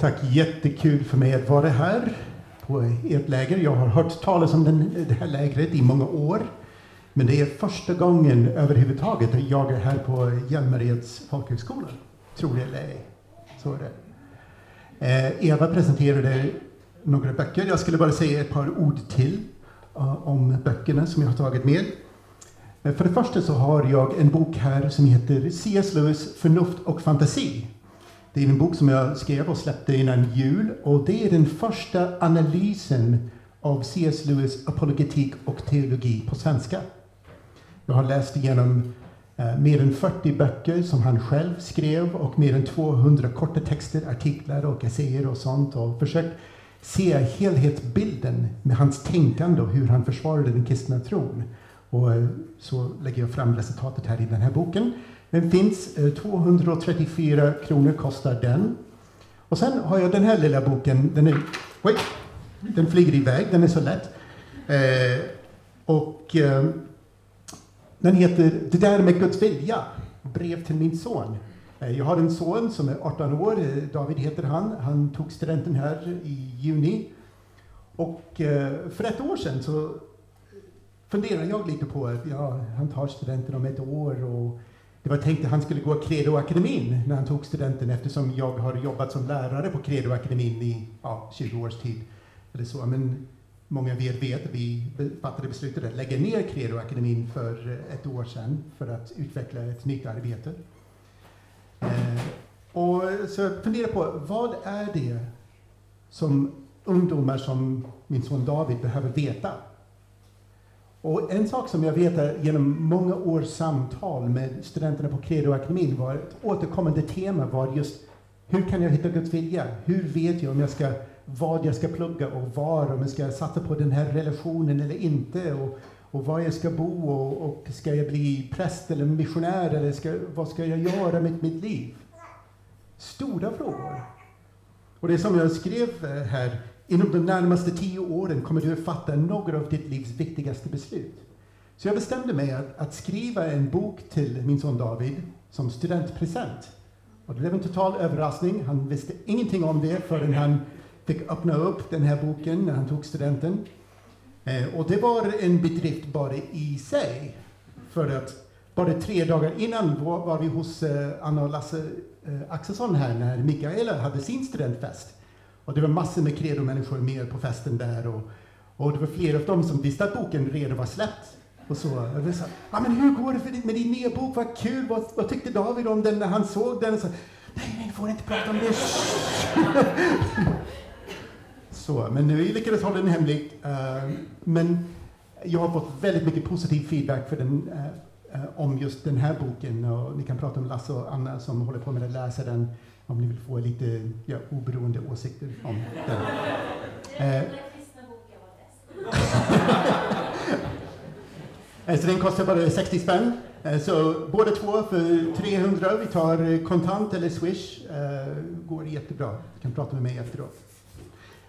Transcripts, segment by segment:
Tack, jättekul för mig att vara här på ert läger. Jag har hört talas om den, det här lägret i många år. Men det är första gången överhuvudtaget att jag är här på Hjälmareds folkhögskola. Tror det eller ej. Så är det. Eh, Eva presenterade några böcker. Jag skulle bara säga ett par ord till uh, om böckerna som jag har tagit med. Eh, för det första så har jag en bok här som heter C.S. Lewis Förnuft och fantasi. Det är en bok som jag skrev och släppte innan jul och det är den första analysen av C.S. Lewis apologetik och teologi på svenska. Jag har läst igenom eh, mer än 40 böcker som han själv skrev och mer än 200 korta texter, artiklar och essäer och sånt och försökt se helhetsbilden med hans tänkande och hur han försvarade den kristna tron. Och eh, så lägger jag fram resultatet här i den här boken. Den finns, eh, 234 kronor kostar den. Och sen har jag den här lilla boken, den är, wait, den flyger iväg, den är så lätt. Eh, och eh, den heter Det där med Guds vilja, brev till min son. Eh, jag har en son som är 18 år, eh, David heter han. Han tog studenten här i juni. Och eh, för ett år sedan så funderade jag lite på att ja, han tar studenten om ett år och det var tänkt att han skulle gå Credoakademin när han tog studenten eftersom jag har jobbat som lärare på Credoakademin i ja, 20 års tid. Eller så. Men många av er vet att vi fattade beslutet att lägga ner Credoakademin för ett år sedan för att utveckla ett nytt arbete. Eh, och så jag funderar på, vad är det som ungdomar som min son David behöver veta och en sak som jag vet är, genom många års samtal med studenterna på Credoakademin var ett återkommande tema var just hur kan jag hitta Guds vilja? Hur vet jag om jag ska, vad jag ska plugga och var, om jag ska satsa på den här relationen eller inte och, och var jag ska bo och, och ska jag bli präst eller missionär eller ska, vad ska jag göra med mitt liv? Stora frågor. Och det som jag skrev eh, här Inom de närmaste tio åren kommer du att fatta några av ditt livs viktigaste beslut. Så jag bestämde mig att, att skriva en bok till min son David som studentpresent. Och det blev en total överraskning. Han visste ingenting om det förrän han fick öppna upp den här boken när han tog studenten. Eh, och det var en bedrift bara i sig. För att bara tre dagar innan var, var vi hos eh, Anna och Lasse eh, Axelsson här när Mikaela hade sin studentfest. Och det var massor med credo-människor med på festen där. Och, och det var flera av dem som visste att boken redan var släppt. Och så, jag sa, ah, men hur går det med din nya bok? Vad kul! Vad, vad tyckte David om den när han såg den? Och så, nej, nej, får inte prata om det. så, men vi lyckades hålla den hemlig. Uh, men jag har fått väldigt mycket positiv feedback för den, uh, uh, om just den här boken. Och ni kan prata med Lasse och Anna som håller på med att läsa den om ni vill få lite ja, oberoende åsikter om den. Eh. så den kostar bara 60 spänn. Eh, så båda två för 300. Vi tar kontant eller swish. Eh, går jättebra. Du kan prata med mig efteråt.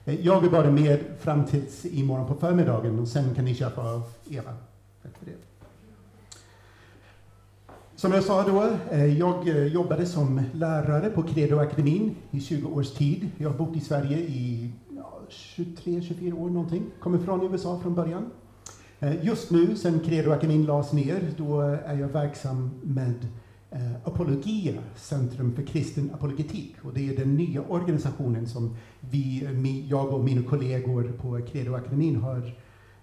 Eh, jag är bara med fram tills imorgon på förmiddagen och sen kan ni köpa av Eva. Tack för det. Som jag sa då, eh, jag eh, jobbade som lärare på Credoakademin i 20 års tid. Jag har bott i Sverige i 23-24 år någonting. Kommer från USA från början. Eh, just nu, sen Credoakademin lades ner, då är jag verksam med Apologia, Centrum för kristen apologetik. Och det är den nya organisationen som vi, jag och mina kollegor på Credoakademin har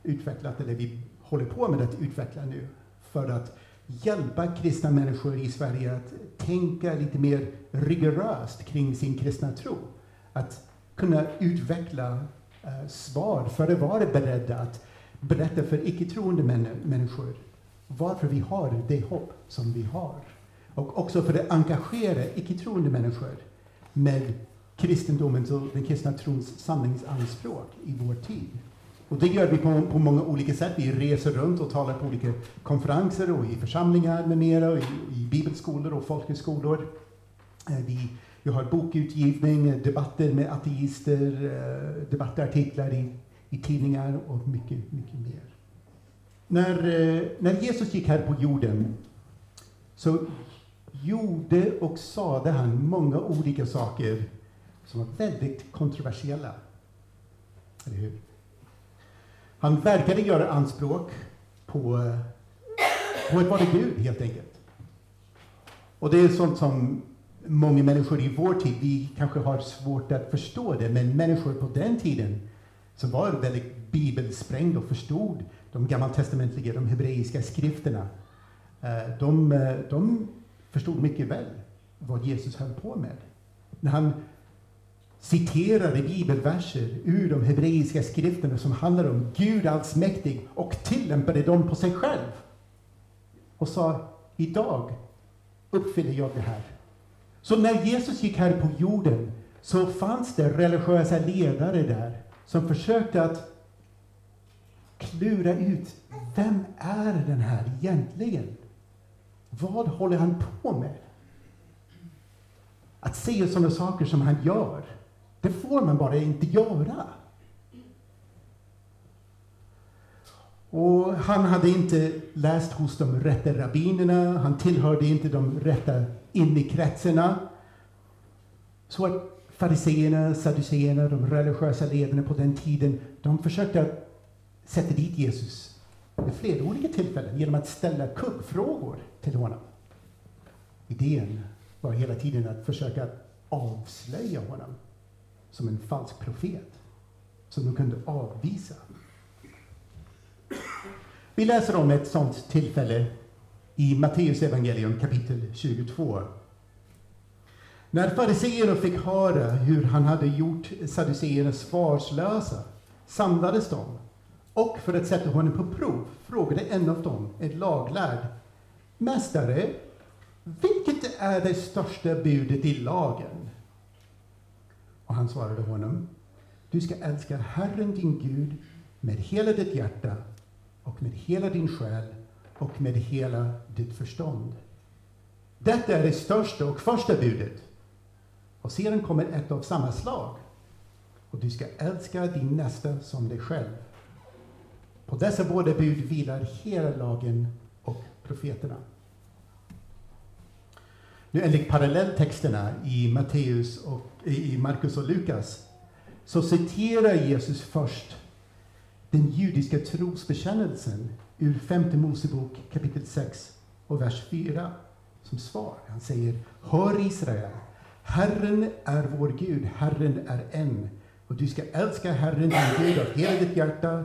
utvecklat, eller vi håller på med att utveckla nu, för att hjälpa kristna människor i Sverige att tänka lite mer rigoröst kring sin kristna tro. Att kunna utveckla eh, svar för att vara beredda att berätta för icke-troende män människor varför vi har det hopp som vi har. Och också för att engagera icke-troende människor med kristendomens och den kristna trons sanningsanspråk i vår tid. Och det gör vi på, på många olika sätt. Vi reser runt och talar på olika konferenser och i församlingar med mera, och i, i bibelskolor och folkhögskolor. Eh, vi, vi har bokutgivning, debatter med ateister, eh, debattartiklar i, i tidningar och mycket, mycket mer. När, eh, när Jesus gick här på jorden så gjorde och sade han många olika saker som var väldigt kontroversiella. Eller hur? Han verkade göra anspråk på, eh, på att vara Gud, helt enkelt. Och det är sånt som många människor i vår tid, vi kanske har svårt att förstå det, men människor på den tiden som var väldigt bibelsprängda och förstod de gammaltestamentliga, de hebreiska skrifterna, eh, de, eh, de förstod mycket väl vad Jesus höll på med. När han citerade bibelverser ur de hebreiska skrifterna som handlar om Gud allsmäktig och tillämpade dem på sig själv. Och sa, idag uppfyller jag det här. Så när Jesus gick här på jorden så fanns det religiösa ledare där som försökte att klura ut, vem är den här egentligen? Vad håller han på med? Att säga sådana saker som han gör, det får man bara inte göra. Och han hade inte läst hos de rätta rabbinerna, han tillhörde inte de rätta innekretsarna. Så att fariseerna, saduceerna, de religiösa ledarna på den tiden, de försökte sätta dit Jesus vid flera olika tillfällen genom att ställa kuggfrågor till honom. Idén var hela tiden att försöka avslöja honom som en falsk profet som de kunde avvisa. Vi läser om ett sådant tillfälle i Matteus evangelium kapitel 22. När fariseerna fick höra hur han hade gjort saduceerna svarslösa samlades de och för att sätta honom på prov frågade en av dem, en laglärd, Mästare, vilket är det största budet i lagen? Han svarade honom, du ska älska Herren din Gud med hela ditt hjärta och med hela din själ och med hela ditt förstånd. Detta är det största och första budet. Och sedan kommer ett av samma slag. Och du ska älska din nästa som dig själv. På dessa båda bud vilar hela lagen och profeterna. Nu enligt parallelltexterna i Matteus och i Markus och Lukas så citerar Jesus först den judiska trosbekännelsen ur femte Mosebok kapitel 6 och vers 4 som svar. Han säger Hör Israel, Herren är vår Gud, Herren är en. Och du ska älska Herren din Gud av hela ditt hjärta,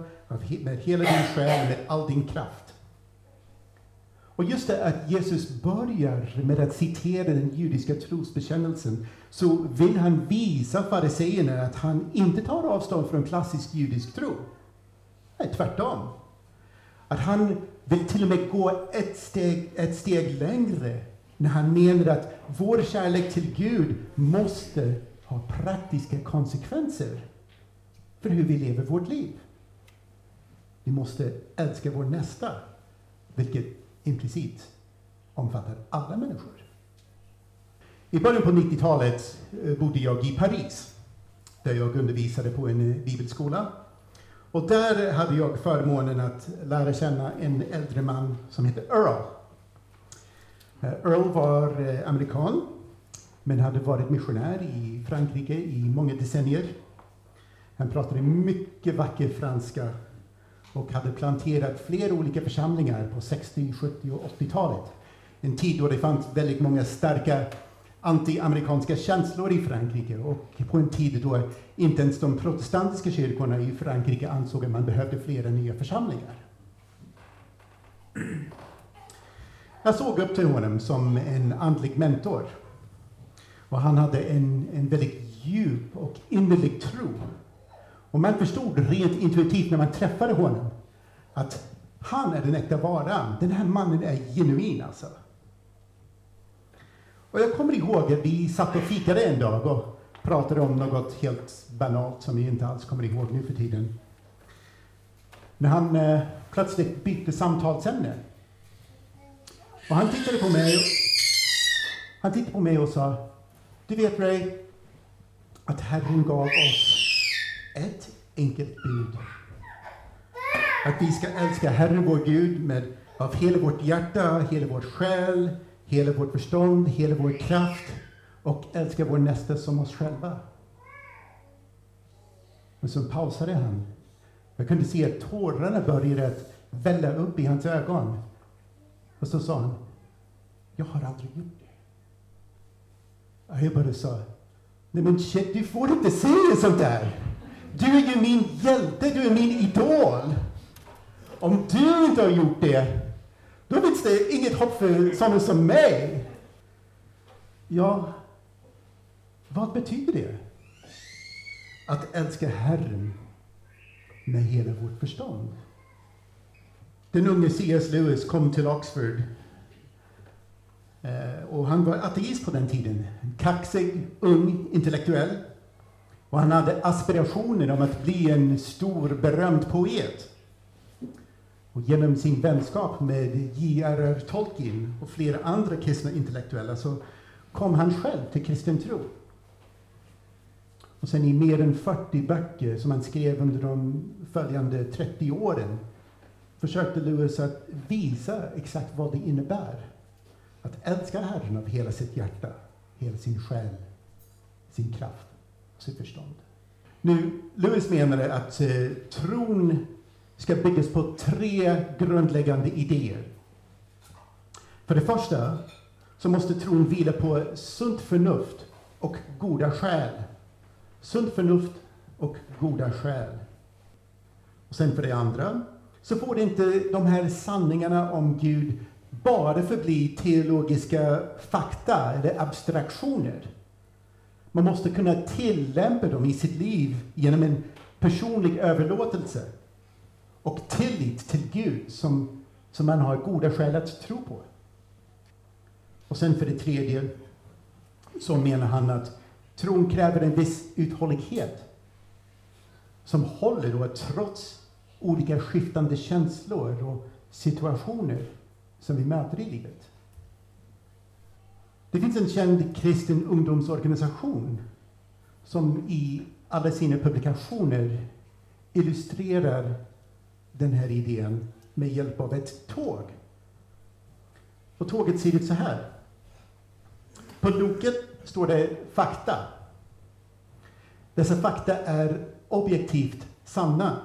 med hela din själ, med all din kraft. Och just det att Jesus börjar med att citera den judiska trosbekännelsen, så vill han visa fariseerna att han inte tar avstånd från klassisk judisk tro. Nej, tvärtom. Att han vill till och med gå ett steg, ett steg längre när han menar att vår kärlek till Gud måste ha praktiska konsekvenser för hur vi lever vårt liv. Vi måste älska vår nästa, vilket implicit omfattar alla människor. I början på 90-talet eh, bodde jag i Paris, där jag undervisade på en eh, bibelskola. Och där hade jag förmånen att lära känna en äldre man som hette Earl. Eh, Earl var amerikan, men hade varit missionär i Frankrike i många decennier. Han pratade mycket vacker franska och hade planterat flera olika församlingar på 60-, 70 och 80-talet. En tid då det fanns väldigt många starka antiamerikanska känslor i Frankrike och på en tid då inte ens de protestantiska kyrkorna i Frankrike ansåg att man behövde flera nya församlingar. Jag såg upp till honom som en andlig mentor. Och han hade en, en väldigt djup och innerlig tro och man förstod rent intuitivt när man träffade honom att han är den äkta varan. Den här mannen är genuin alltså. Och jag kommer ihåg att vi satt och fikade en dag och pratade om något helt banalt som jag inte alls kommer ihåg nu för tiden. När han eh, plötsligt bytte samtalsämne. Och han tittade på mig han tittade på mig och sa, du vet Ray, att Herren gav oss ett enkelt bud. Att vi ska älska Herren vår Gud med, av hela vårt hjärta, hela vår själ, hela vårt förstånd, hela vår kraft och älska vår nästa som oss själva. Men så pausade han. Jag kunde se att tårarna började att välla upp i hans ögon. Och så sa han, jag har aldrig gjort det. Och jag bara sa, nej men shit, du får inte säga sånt där. Du är ju min hjälte, du är min idol. Om du inte har gjort det, då finns det inget hopp för sådana som mig. Ja, vad betyder det? Att älska Herren med hela vårt förstånd. Den unge C.S. Lewis kom till Oxford eh, och han var ateist på den tiden. Kaxig, ung, intellektuell. Och han hade aspirationer om att bli en stor, berömd poet. Och genom sin vänskap med J.R.R. Tolkien och flera andra kristna intellektuella så kom han själv till kristen tro. Och sen i mer än 40 böcker som han skrev under de följande 30 åren försökte Lewis att visa exakt vad det innebär att älska Herren av hela sitt hjärta, hela sin själ, sin kraft sitt förstånd. Nu, Lewis menade att eh, tron ska byggas på tre grundläggande idéer. För det första så måste tron vila på sunt förnuft och goda skäl. Sunt förnuft och goda skäl. Och sen för det andra så får inte de här sanningarna om Gud bara förbli teologiska fakta eller abstraktioner. Man måste kunna tillämpa dem i sitt liv genom en personlig överlåtelse och tillit till Gud som, som man har goda skäl att tro på. Och sen för det tredje så menar han att tron kräver en viss uthållighet som håller då trots olika skiftande känslor och situationer som vi möter i livet. Det finns en känd kristen ungdomsorganisation som i alla sina publikationer illustrerar den här idén med hjälp av ett tåg. Och tåget ser ut så här. På loket står det fakta. Dessa fakta är objektivt sanna.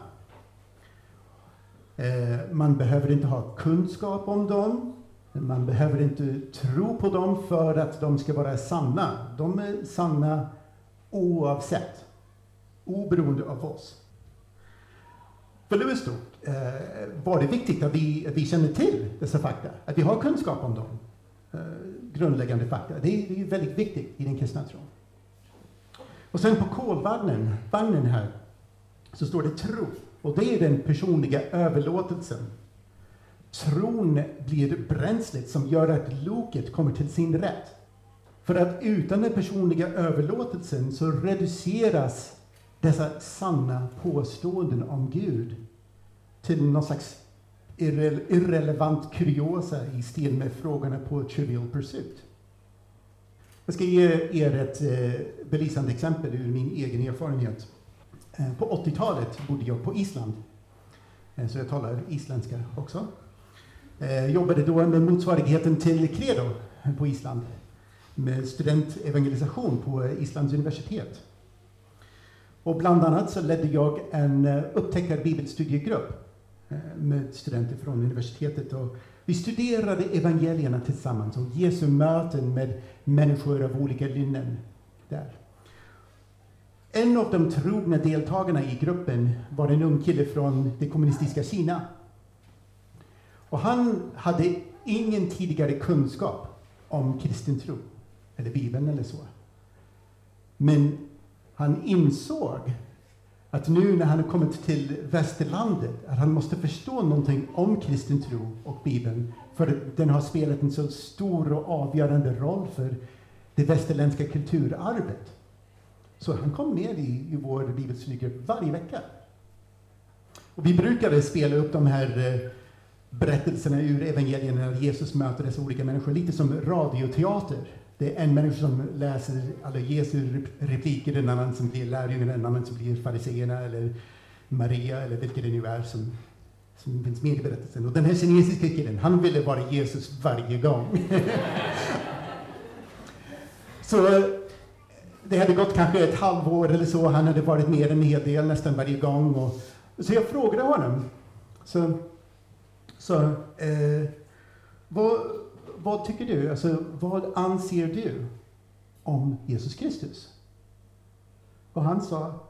Eh, man behöver inte ha kunskap om dem. Man behöver inte tro på dem för att de ska vara sanna. De är sanna oavsett, oberoende av oss. För Lewis eh, då var det viktigt att vi, att vi känner till dessa fakta, att vi har kunskap om dem. Eh, grundläggande fakta. Det är, det är väldigt viktigt i den kristna tron. Och sen på kolvagnen, vagnen här, så står det tro. Och det är den personliga överlåtelsen. Tron blir bränslet som gör att loket kommer till sin rätt. För att utan den personliga överlåtelsen så reduceras dessa sanna påståenden om Gud till någon slags irre irrelevant kuriosa i stil med frågorna på Trivial Pursuit. Jag ska ge er ett eh, belysande exempel ur min egen erfarenhet. Eh, på 80-talet bodde jag på Island, eh, så jag talar isländska också. Jag eh, jobbade då med motsvarigheten till Credo på Island, med studentevangelisation på Islands universitet. Och bland annat så ledde jag en eh, upptäckarbibelstudiegrupp eh, med studenter från universitetet. Och vi studerade evangelierna tillsammans och Jesu möten med människor av olika linnen där. En av de trogna deltagarna i gruppen var en ung kille från det kommunistiska Kina. Och han hade ingen tidigare kunskap om kristen tro, eller Bibeln eller så. Men han insåg att nu när han har kommit till västerlandet, att han måste förstå någonting om kristen tro och Bibeln, för den har spelat en så stor och avgörande roll för det västerländska kulturarvet. Så han kom med i, i vår bibelstudie varje vecka. Och vi brukade spela upp de här eh, berättelserna ur evangelierna när Jesus möter dessa olika människor, lite som radioteater. Det är en människa som läser alla Jesu repliker, en annan som blir lärjungen, en annan som blir fariseerna eller Maria eller vilket det nu är som, som finns med i berättelsen. Och den här kinesiska killen, han ville vara Jesus varje gång. Så det hade gått kanske ett halvår eller så. Han hade varit med en hel del nästan varje gång. Och, så jag frågade honom. Så, så eh, vad, vad tycker du? Alltså, vad anser du om Jesus Kristus? Och han sa,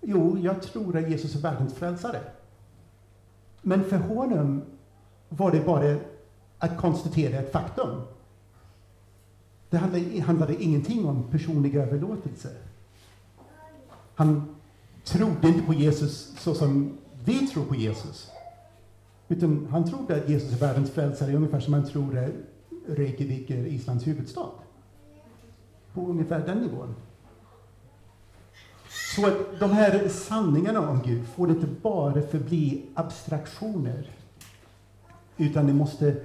jo, jag tror att Jesus är världens frälsare. Men för honom var det bara att konstatera ett faktum. Det handlade, handlade ingenting om personlig överlåtelse. Han trodde inte på Jesus så som vi tror på Jesus. Utan han trodde att Jesus är världens frälsare ungefär som man tror att Reykjavik är Islands huvudstad. På ungefär den nivån. Så att de här sanningarna om Gud får inte bara förbli abstraktioner. Utan det måste,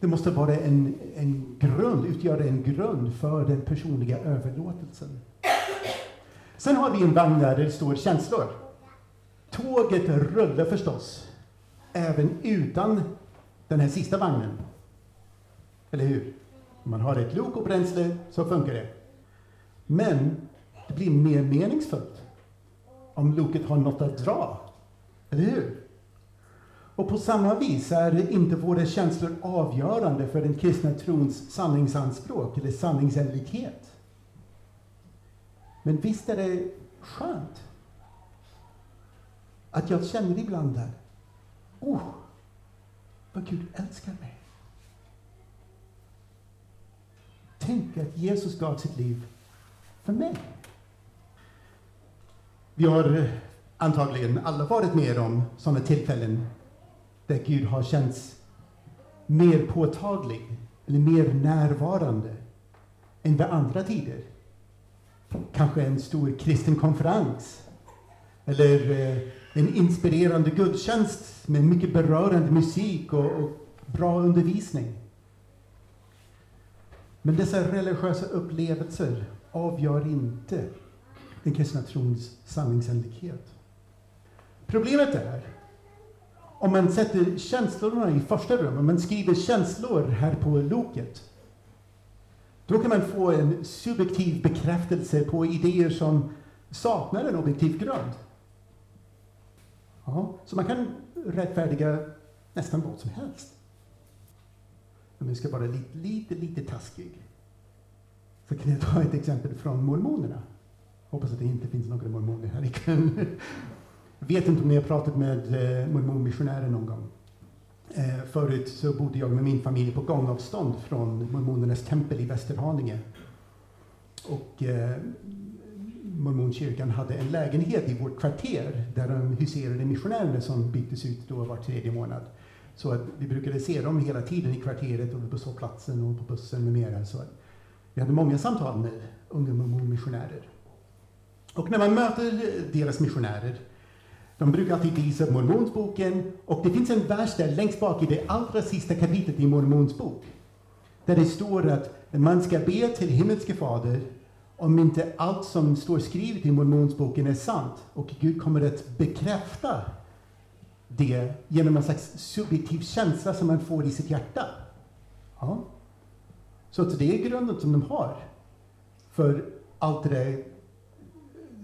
det måste vara en, en grund, utgöra en grund för den personliga överlåtelsen. Sen har vi en vagn där det står känslor. Tåget rullar förstås, även utan den här sista vagnen. Eller hur? Om man har ett lok och bränsle så funkar det. Men det blir mer meningsfullt om loket har något att dra. Eller hur? Och på samma vis är inte våra känslor avgörande för den kristna trons sanningsanspråk eller sanningsenlighet. Men visst är det skönt att jag känner ibland där, oh, vad Gud älskar mig. Tänk att Jesus gav sitt liv för mig. Vi har eh, antagligen alla varit med om sådana tillfällen där Gud har känts mer påtaglig eller mer närvarande än vid andra tider. Kanske en stor kristen konferens eller eh, en inspirerande gudstjänst med mycket berörande musik och, och bra undervisning. Men dessa religiösa upplevelser avgör inte den kristna trons sanningsenlighet. Problemet är om man sätter känslorna i första rummet, om man skriver känslor här på loket, då kan man få en subjektiv bekräftelse på idéer som saknar en objektiv grund. Ja, så man kan rättfärdiga nästan vad som helst. Om jag ska vara lite, lite, lite taskig, så kan jag ta ett exempel från mormonerna. Hoppas att det inte finns några mormoner här ikväll. Vet inte om ni har pratat med eh, mormonmissionärer någon gång. Eh, förut så bodde jag med min familj på gångavstånd från mormonernas tempel i Västerhaninge. Och eh, mormonkyrkan hade en lägenhet i vårt kvarter där de huserade missionärerna som byttes ut då var tredje månad. Så att vi brukade se dem hela tiden i kvarteret och på sovplatsen och på bussen med mera. Så vi hade många samtal med unga mormonmissionärer. Och när man möter deras missionärer, de brukar alltid visa mormonsboken och det finns en vers där längst bak i det allra sista kapitlet i mormons bok. Där det står att man ska be till himmelske fader om inte allt som står skrivet i mormonsboken är sant och Gud kommer att bekräfta det genom en slags subjektiv känsla som man får i sitt hjärta. Ja. Så att det är grunden som de har för allt det där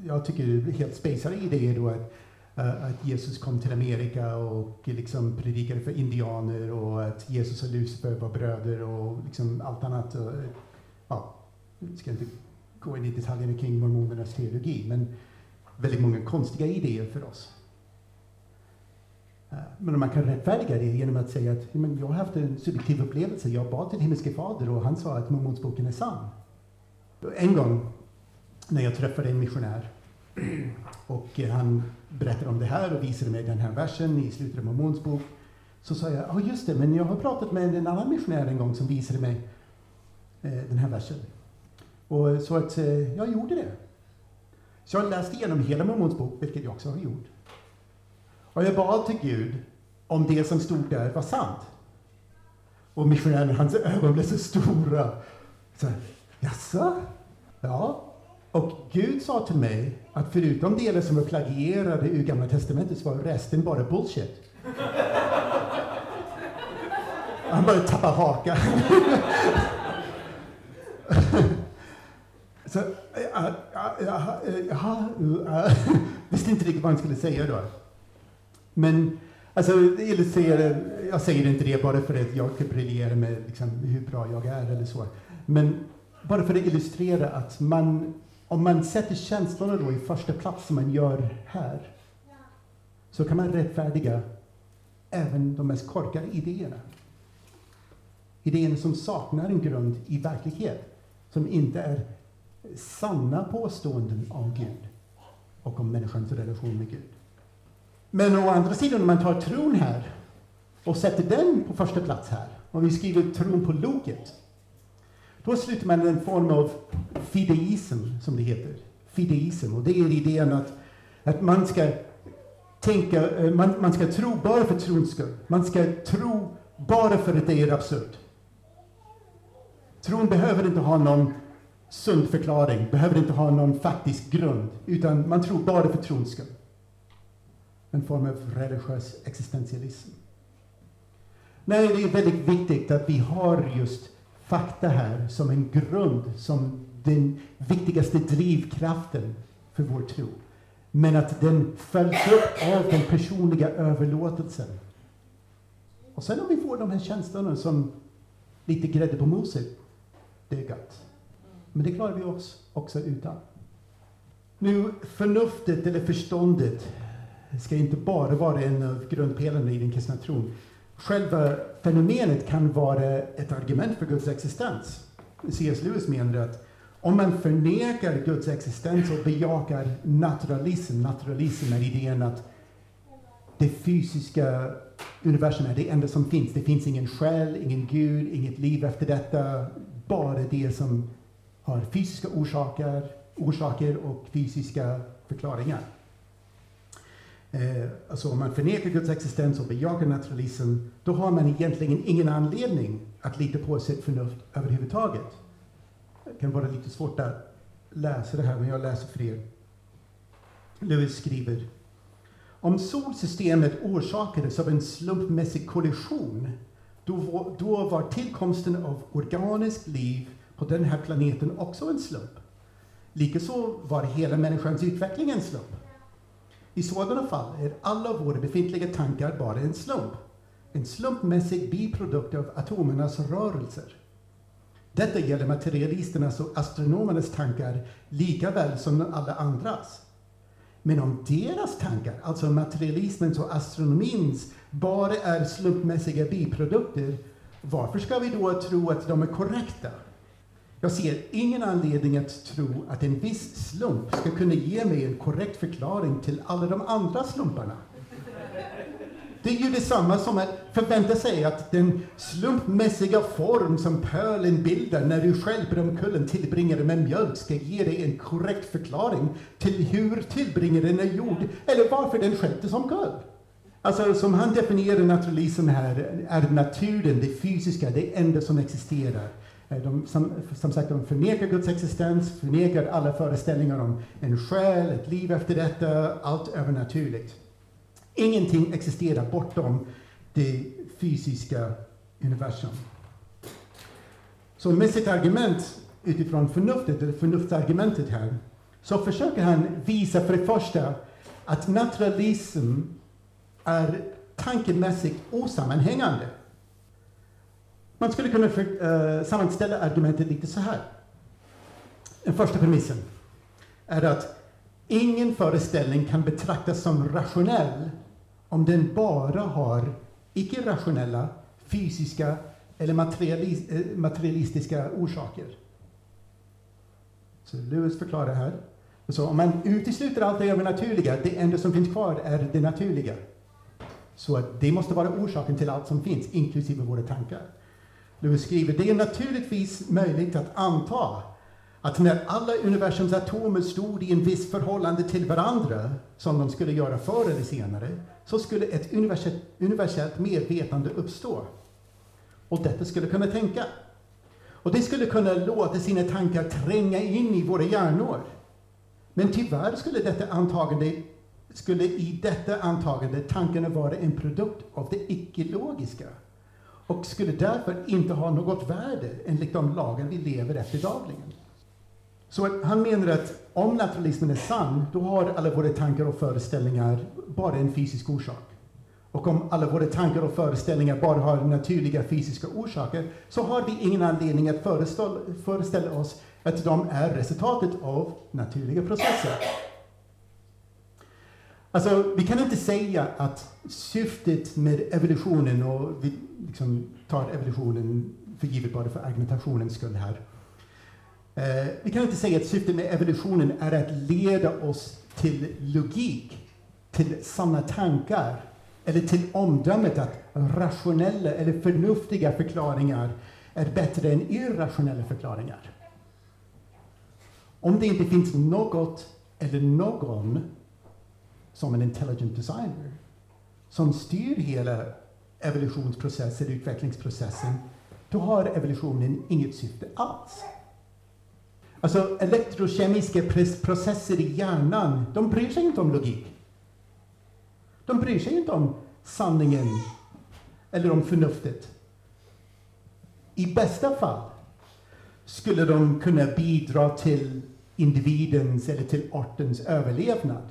jag tycker det är helt spejsade idéer då att, eh, att Jesus kom till Amerika och liksom predikade för indianer och att Jesus och Lucifer var bröder och liksom allt annat. Och, ja, jag ska inte gå in i detaljerna kring mormonernas teologi, men väldigt många konstiga idéer för oss. Eh, men man kan rättfärdiga det genom att säga att men jag har haft en subjektiv upplevelse. Jag bad till himmelske fader och han sa att mormonsboken är sann. En gång när jag träffade en missionär. Och han berättade om det här och visade mig den här versen i slutet av Mormons bok. Så sa jag, ja oh, just det, men jag har pratat med en annan missionär en gång som visade mig eh, den här versen. Och så att eh, jag gjorde det. Så jag läste igenom hela Mormons bok, vilket jag också har gjort. Och jag bad till Gud om det som stod där var sant. Och missionären, hans ögon blev så stora. Så, Jaså? Ja, och Gud sa till mig att förutom delar som var plagierade ur Gamla Testamentet så var resten bara bullshit. Han började tappa hakan. Så, eh, eh, eh, jag, jag, visste inte riktigt vad han skulle säga då. Men alltså, illustrerar, jag säger inte det bara för att jag ska briljera med liksom, hur bra jag är eller så. Men bara för att illustrera att man, om man sätter känslorna då i första plats som man gör här, så kan man rättfärdiga även de mest korkade idéerna. Idéerna som saknar en grund i verklighet, som inte är sanna påståenden om Gud och om människans relation med Gud. Men å andra sidan, om man tar tron här och sätter den på första plats här, om vi skriver tron på loket, då sluter man en form av fideism, som det heter. Fideism, och det är idén att, att man ska tänka, eh, man, man ska tro bara för trons skull. Man ska tro bara för att det är absurt. Tron behöver inte ha någon sund förklaring, behöver inte ha någon faktisk grund, utan man tror bara för trons skull. En form av religiös existentialism. Nej, det är väldigt viktigt att vi har just fakta här som en grund, som den viktigaste drivkraften för vår tro. Men att den följs upp av den personliga överlåtelsen. Och sen om vi får de här känslorna som lite grädde på moset, det är gott. Men det klarar vi oss också utan. Nu, förnuftet eller förståndet ska inte bara vara en av grundpelarna i den kristna tron. Själva fenomenet kan vara ett argument för Guds existens. C.S. Lewis menar att om man förnekar Guds existens och bejakar naturalism, naturalism är idén att det fysiska universum är det enda som finns. Det finns ingen själ, ingen gud, inget liv efter detta. Bara det som har fysiska orsaker, orsaker och fysiska förklaringar. Eh, alltså om man förnekar Guds existens och bejakar naturalismen, då har man egentligen ingen anledning att lita på sitt förnuft överhuvudtaget. Det kan vara lite svårt att läsa det här, men jag läser för er. Lewis skriver om solsystemet orsakades av en slumpmässig kollision, då, då var tillkomsten av organiskt liv på den här planeten också en slump. Likaså var hela människans utveckling en slump. I sådana fall är alla våra befintliga tankar bara en slump. En slumpmässig biprodukt av atomernas rörelser. Detta gäller materialisternas och astronomernas tankar lika väl som alla andras. Men om deras tankar, alltså materialismens och astronomins, bara är slumpmässiga biprodukter, varför ska vi då tro att de är korrekta? Jag ser ingen anledning att tro att en viss slump ska kunna ge mig en korrekt förklaring till alla de andra slumparna. Det är ju detsamma som att förvänta sig att den slumpmässiga form som pölen bildar när du stjälper omkull tillbringare med mjölk ska ge dig en korrekt förklaring till hur tillbringaren är gjord eller varför den stjälptes omkull. Alltså, som han definierar naturalismen här, är naturen, det fysiska, det enda som existerar. Eh, de, som, som sagt, de förnekar Guds existens, förnekar alla föreställningar om en själ, ett liv efter detta, allt övernaturligt. Ingenting existerar bortom det fysiska universum. Så med sitt argument utifrån förnuftet, eller förnuftsargumentet här, så försöker han visa för det första att naturalism är tankemässigt osammanhängande. Man skulle kunna för, eh, sammanställa argumentet lite så här. Den första premissen är att ingen föreställning kan betraktas som rationell om den bara har icke-rationella, fysiska eller materialis eh, materialistiska orsaker. Så Lewis förklarar här. Så om man utesluter allt det övernaturliga, det enda som finns kvar är det naturliga. Så det måste vara orsaken till allt som finns, inklusive våra tankar. Lewis skriver, det är naturligtvis möjligt att anta att när alla universums atomer stod i en viss förhållande till varandra, som de skulle göra förr eller senare, så skulle ett universellt, universellt medvetande uppstå. Och detta skulle kunna tänka. Och det skulle kunna låta sina tankar tränga in i våra hjärnor. Men tyvärr skulle detta antagande skulle i detta antagande tankarna vara en produkt av det icke-logiska och skulle därför inte ha något värde enligt de lagar vi lever efter dagligen. Så han menar att om naturalismen är sann, då har alla våra tankar och föreställningar bara en fysisk orsak. Och om alla våra tankar och föreställningar bara har naturliga fysiska orsaker, så har vi ingen anledning att föreställa oss att de är resultatet av naturliga processer. Alltså, vi kan inte säga att syftet med evolutionen, och vi liksom tar evolutionen för givet bara för argumentationens skull här. Eh, vi kan inte säga att syftet med evolutionen är att leda oss till logik, till sanna tankar, eller till omdömet att rationella eller förnuftiga förklaringar är bättre än irrationella förklaringar. Om det inte finns något eller någon som en intelligent designer som styr hela evolutionsprocessen, utvecklingsprocessen, då har evolutionen inget syfte alls. Alltså elektrokemiska processer i hjärnan, de bryr sig inte om logik. De bryr sig inte om sanningen eller om förnuftet. I bästa fall skulle de kunna bidra till individens eller till artens överlevnad.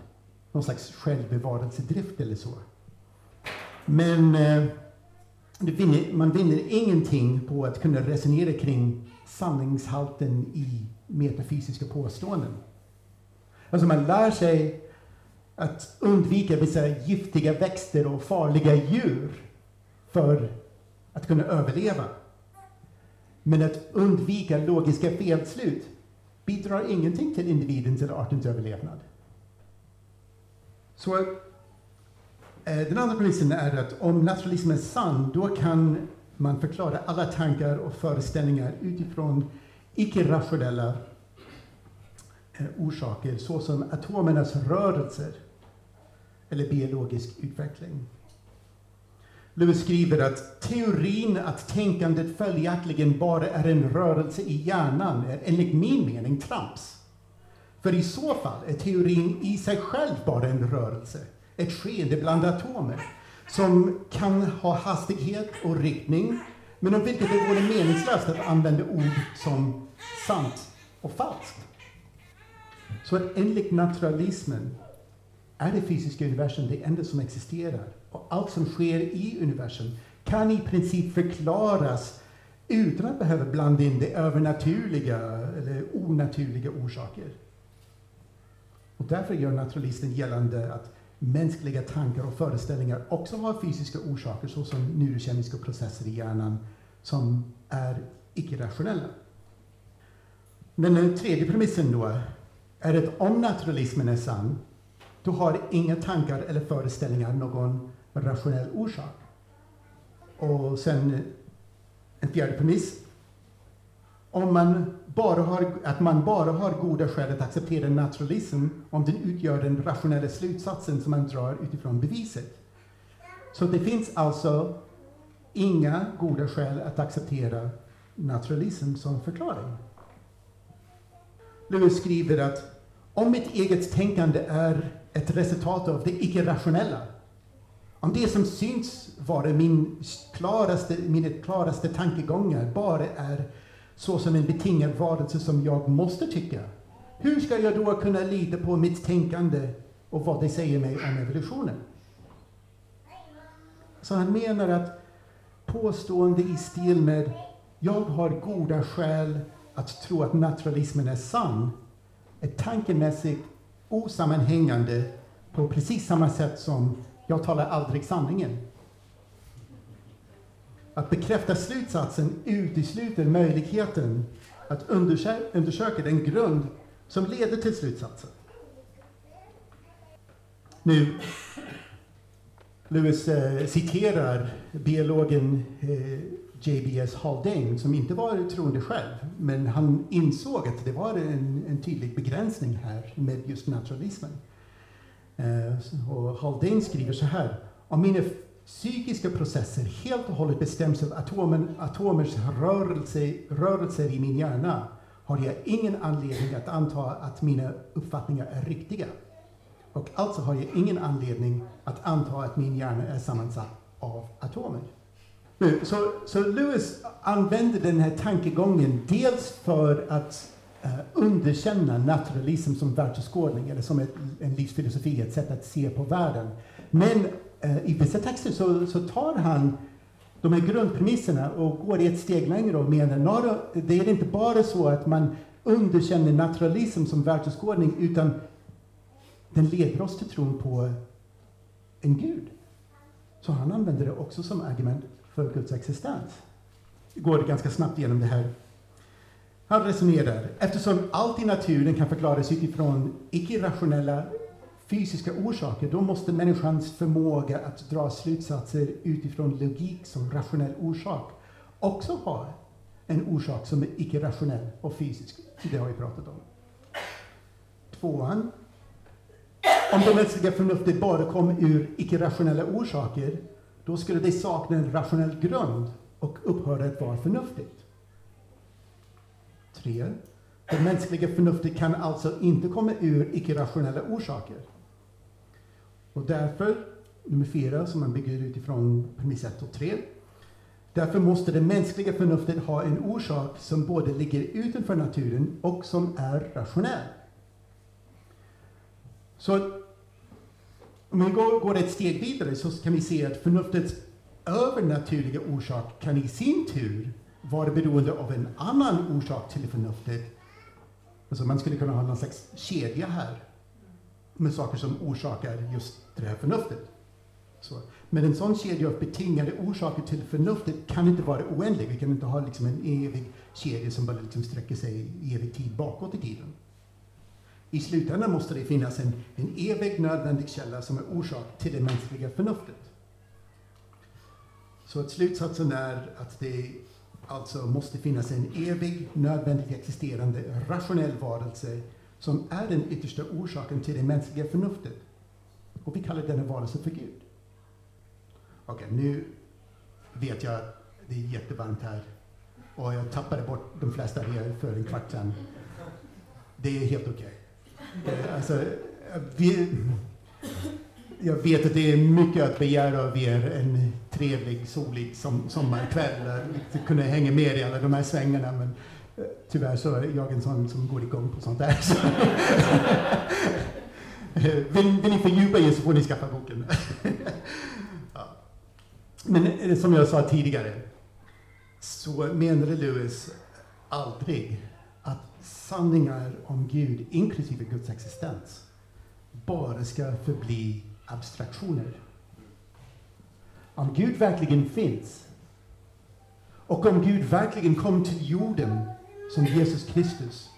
Någon slags självbevarelsedrift eller så. Men eh, vinner, man vinner ingenting på att kunna resonera kring sanningshalten i metafysiska påståenden. Alltså man lär sig att undvika vissa giftiga växter och farliga djur för att kunna överleva. Men att undvika logiska felslut bidrar ingenting till individens eller artens överlevnad. Så eh, den andra premissen är att om naturalismen är sann, då kan man förklara alla tankar och föreställningar utifrån icke-rationella eh, orsaker, såsom atomernas rörelser eller biologisk utveckling. Lewis skriver att teorin att tänkandet följaktligen bara är en rörelse i hjärnan är enligt min mening trams. För i så fall är teorin i sig själv bara en rörelse, ett skeende bland atomer, som kan ha hastighet och riktning, men om vilket det vore meningslöst att använda ord som sant och falskt. Så att enligt naturalismen är det fysiska universum det enda som existerar. Och allt som sker i universum kan i princip förklaras utan att behöva blanda in det övernaturliga eller onaturliga orsaker. Och därför gör naturalisten gällande att mänskliga tankar och föreställningar också har fysiska orsaker såsom neurokemiska processer i hjärnan som är icke-rationella. Den tredje premissen då är att om naturalismen är sann då har inga tankar eller föreställningar någon rationell orsak. Och sen en fjärde premiss. Om man bara har, att man bara har goda skäl att acceptera naturalism om den utgör den rationella slutsatsen som man drar utifrån beviset. Så det finns alltså inga goda skäl att acceptera naturalism som förklaring. Lewis skriver att om mitt eget tänkande är ett resultat av det icke-rationella. Om det som syns vara min klaraste, mina klaraste tankegångar bara är så som en betingad varelse som jag måste tycka, hur ska jag då kunna lita på mitt tänkande och vad det säger mig om evolutionen? Så han menar att påstående i stil med jag har goda skäl att tro att naturalismen är sann är tankemässigt osammanhängande på precis samma sätt som jag talar aldrig sanningen. Att bekräfta slutsatsen utesluter möjligheten att undersöka den grund som leder till slutsatsen. Nu, Lewis eh, citerar biologen eh, JBS Haldane som inte var troende själv, men han insåg att det var en, en tydlig begränsning här med just naturalismen. Eh, och Haldane skriver så här. Om mina psykiska processer helt och hållet bestäms av atomen, atomers rörelse, rörelser i min hjärna har jag ingen anledning att anta att mina uppfattningar är riktiga. Och alltså har jag ingen anledning att anta att min hjärna är sammansatt av atomer. Nu, så, så Lewis använder den här tankegången dels för att uh, underkänna naturalism som världsåskådning eller som ett, en livsfilosofi, ett sätt att se på världen. Men Eh, i vissa texter så, så tar han de här grundpremisserna och går ett steg längre och menar att det är inte bara så att man underkänner naturalism som världsåskådning utan den leder oss till tron på en gud. Så han använder det också som argument för Guds existens. Det går ganska snabbt igenom det här. Han resonerar, eftersom allt i naturen kan förklaras utifrån icke-rationella fysiska orsaker, då måste människans förmåga att dra slutsatser utifrån logik som rationell orsak också ha en orsak som är icke-rationell och fysisk. Det har vi pratat om. Tvåan. Om det mänskliga förnuftet bara kom ur icke-rationella orsaker, då skulle det sakna en rationell grund och upphöra att vara förnuftigt. Tre. Det mänskliga förnuftet kan alltså inte komma ur icke-rationella orsaker. Och därför, nummer fyra, som man bygger utifrån premiss 1 och 3. Därför måste det mänskliga förnuftet ha en orsak som både ligger utanför naturen och som är rationell. Så om vi går, går ett steg vidare så kan vi se att förnuftets övernaturliga orsak kan i sin tur vara beroende av en annan orsak till förnuftet. Alltså man skulle kunna ha någon slags kedja här med saker som orsakar just det här förnuftet. Så. Men en sån kedja av betingade orsaker till förnuftet kan inte vara oändlig. Vi kan inte ha liksom en evig kedja som bara liksom sträcker sig i evig tid bakåt i tiden. I slutändan måste det finnas en, en evig nödvändig källa som är orsak till det mänskliga förnuftet. Så att slutsatsen är att det alltså måste finnas en evig, nödvändig, existerande, rationell varelse som är den yttersta orsaken till det mänskliga förnuftet. Och vi kallar denna varelse för Gud. Okej, okay, nu vet jag att det är jättevarmt här och jag tappade bort de flesta av er för en kvart sedan. Det är helt okej. Okay. Alltså, vi, jag vet att det är mycket att begära av er en trevlig, solig som, sommarkväll. Att kunna hänga med i alla de här svängarna. Men eh, tyvärr så är jag en sån som går igång på sånt där. Eh, vill, vill ni fördjupa er så får ni skaffa boken. ja. Men eh, som jag sa tidigare så menade Lewis aldrig att sanningar om Gud, inklusive Guds existens, bara ska förbli abstraktioner. Om Gud verkligen finns och om Gud verkligen kom till jorden som Jesus Kristus,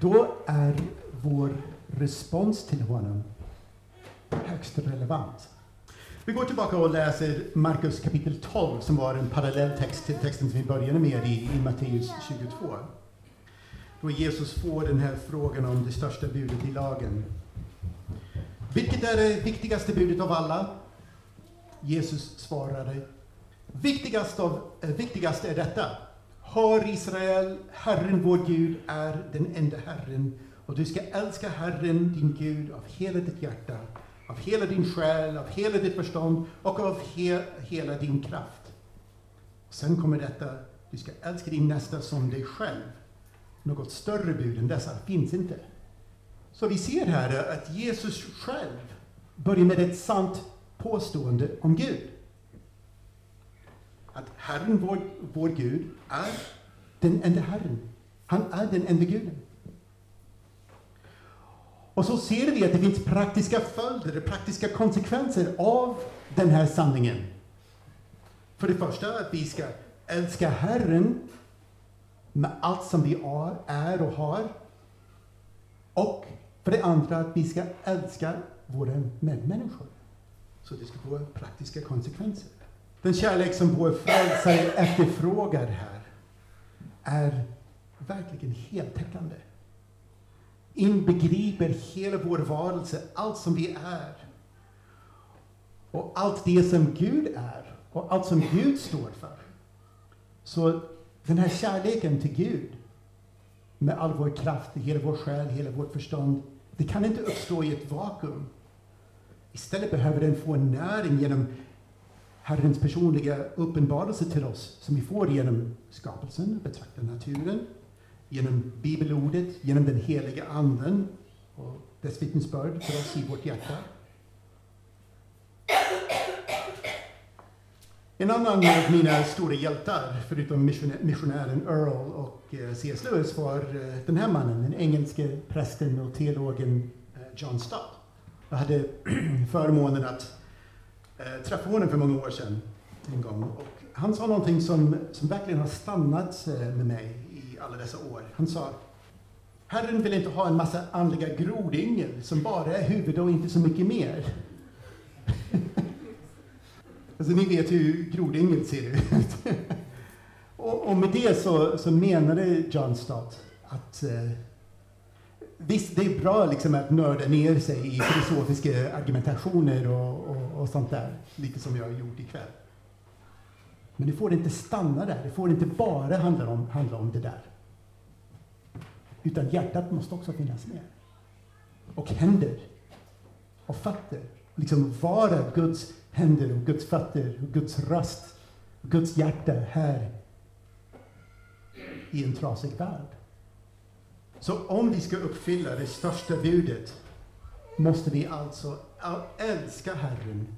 då är vår respons till honom högst relevant. Vi går tillbaka och läser Markus kapitel 12 som var en parallell text till texten som vi började med i, i Matteus 22. Då Jesus får den här frågan om det största budet i lagen. Vilket är det viktigaste budet av alla? Jesus svarade, viktigast, av, äh, viktigast är detta. Hör Israel, Herren vår Gud är den enda Herren och du ska älska Herren din Gud av hela ditt hjärta, av hela din själ, av hela ditt förstånd och av he hela din kraft. Sen kommer detta, du ska älska din nästa som dig själv. Något större bud än dessa finns inte. Så vi ser här att Jesus själv börjar med ett sant påstående om Gud. Att Herren, vår, vår Gud, är den enda Herren. Han är den enda Guden. Och så ser vi att det finns praktiska följder, praktiska konsekvenser av den här sanningen. För det första att vi ska älska Herren med allt som vi är och har. Och för det andra att vi ska älska våra medmänniskor. Så det ska få praktiska konsekvenser. Den kärlek som vår frälsare efterfrågar här är verkligen heltäckande. Inbegriper hela vår varelse, allt som vi är. Och allt det som Gud är och allt som Gud står för. Så den här kärleken till Gud med all vår kraft, hela vår själ, hela vårt förstånd, det kan inte uppstå i ett vakuum. Istället behöver den få näring genom Herrens personliga uppenbarelse till oss, som vi får genom skapelsen, betrakta naturen, genom bibelordet, genom den heliga anden och dess vittnesbörd för oss i vårt hjärta. En annan av mina stora hjältar, förutom missionären Earl och eh, C.S. Lewis, var eh, den här mannen, den engelske prästen och teologen eh, John Stott. Jag hade förmånen att träffa honom för många år sedan en gång. Och han sa någonting som, som verkligen har stannat med mig alla dessa år. Han sa Herren vill inte ha en massa andliga grodyngel som bara är huvud och inte så mycket mer. alltså ni vet hur grodyngel ser ut. och, och, med det så, så menade John Stott att eh, Visst, det är bra liksom att nörda ner sig i filosofiska argumentationer och, och, och sånt där, lite som jag har gjort ikväll. Men det får inte stanna där, det får inte bara handla om, handla om det där. Utan hjärtat måste också finnas med. Och händer. Och fötter. Liksom vara Guds händer och Guds fötter och Guds röst. Och Guds hjärta här i en trasig värld. Så om vi ska uppfylla det största budet måste vi alltså älska Herren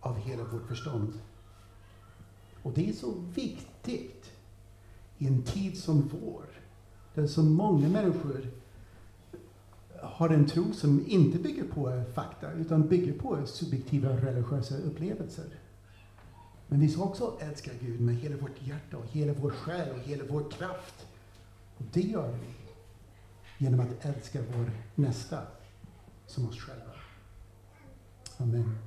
av hela vårt förstånd. Och det är så viktigt i en tid som vår där så många människor har en tro som inte bygger på fakta utan bygger på subjektiva religiösa upplevelser. Men vi ska också älska Gud med hela vårt hjärta och hela vår själ och hela vår kraft. Och det gör vi genom att älska vår nästa som oss själva. Amen.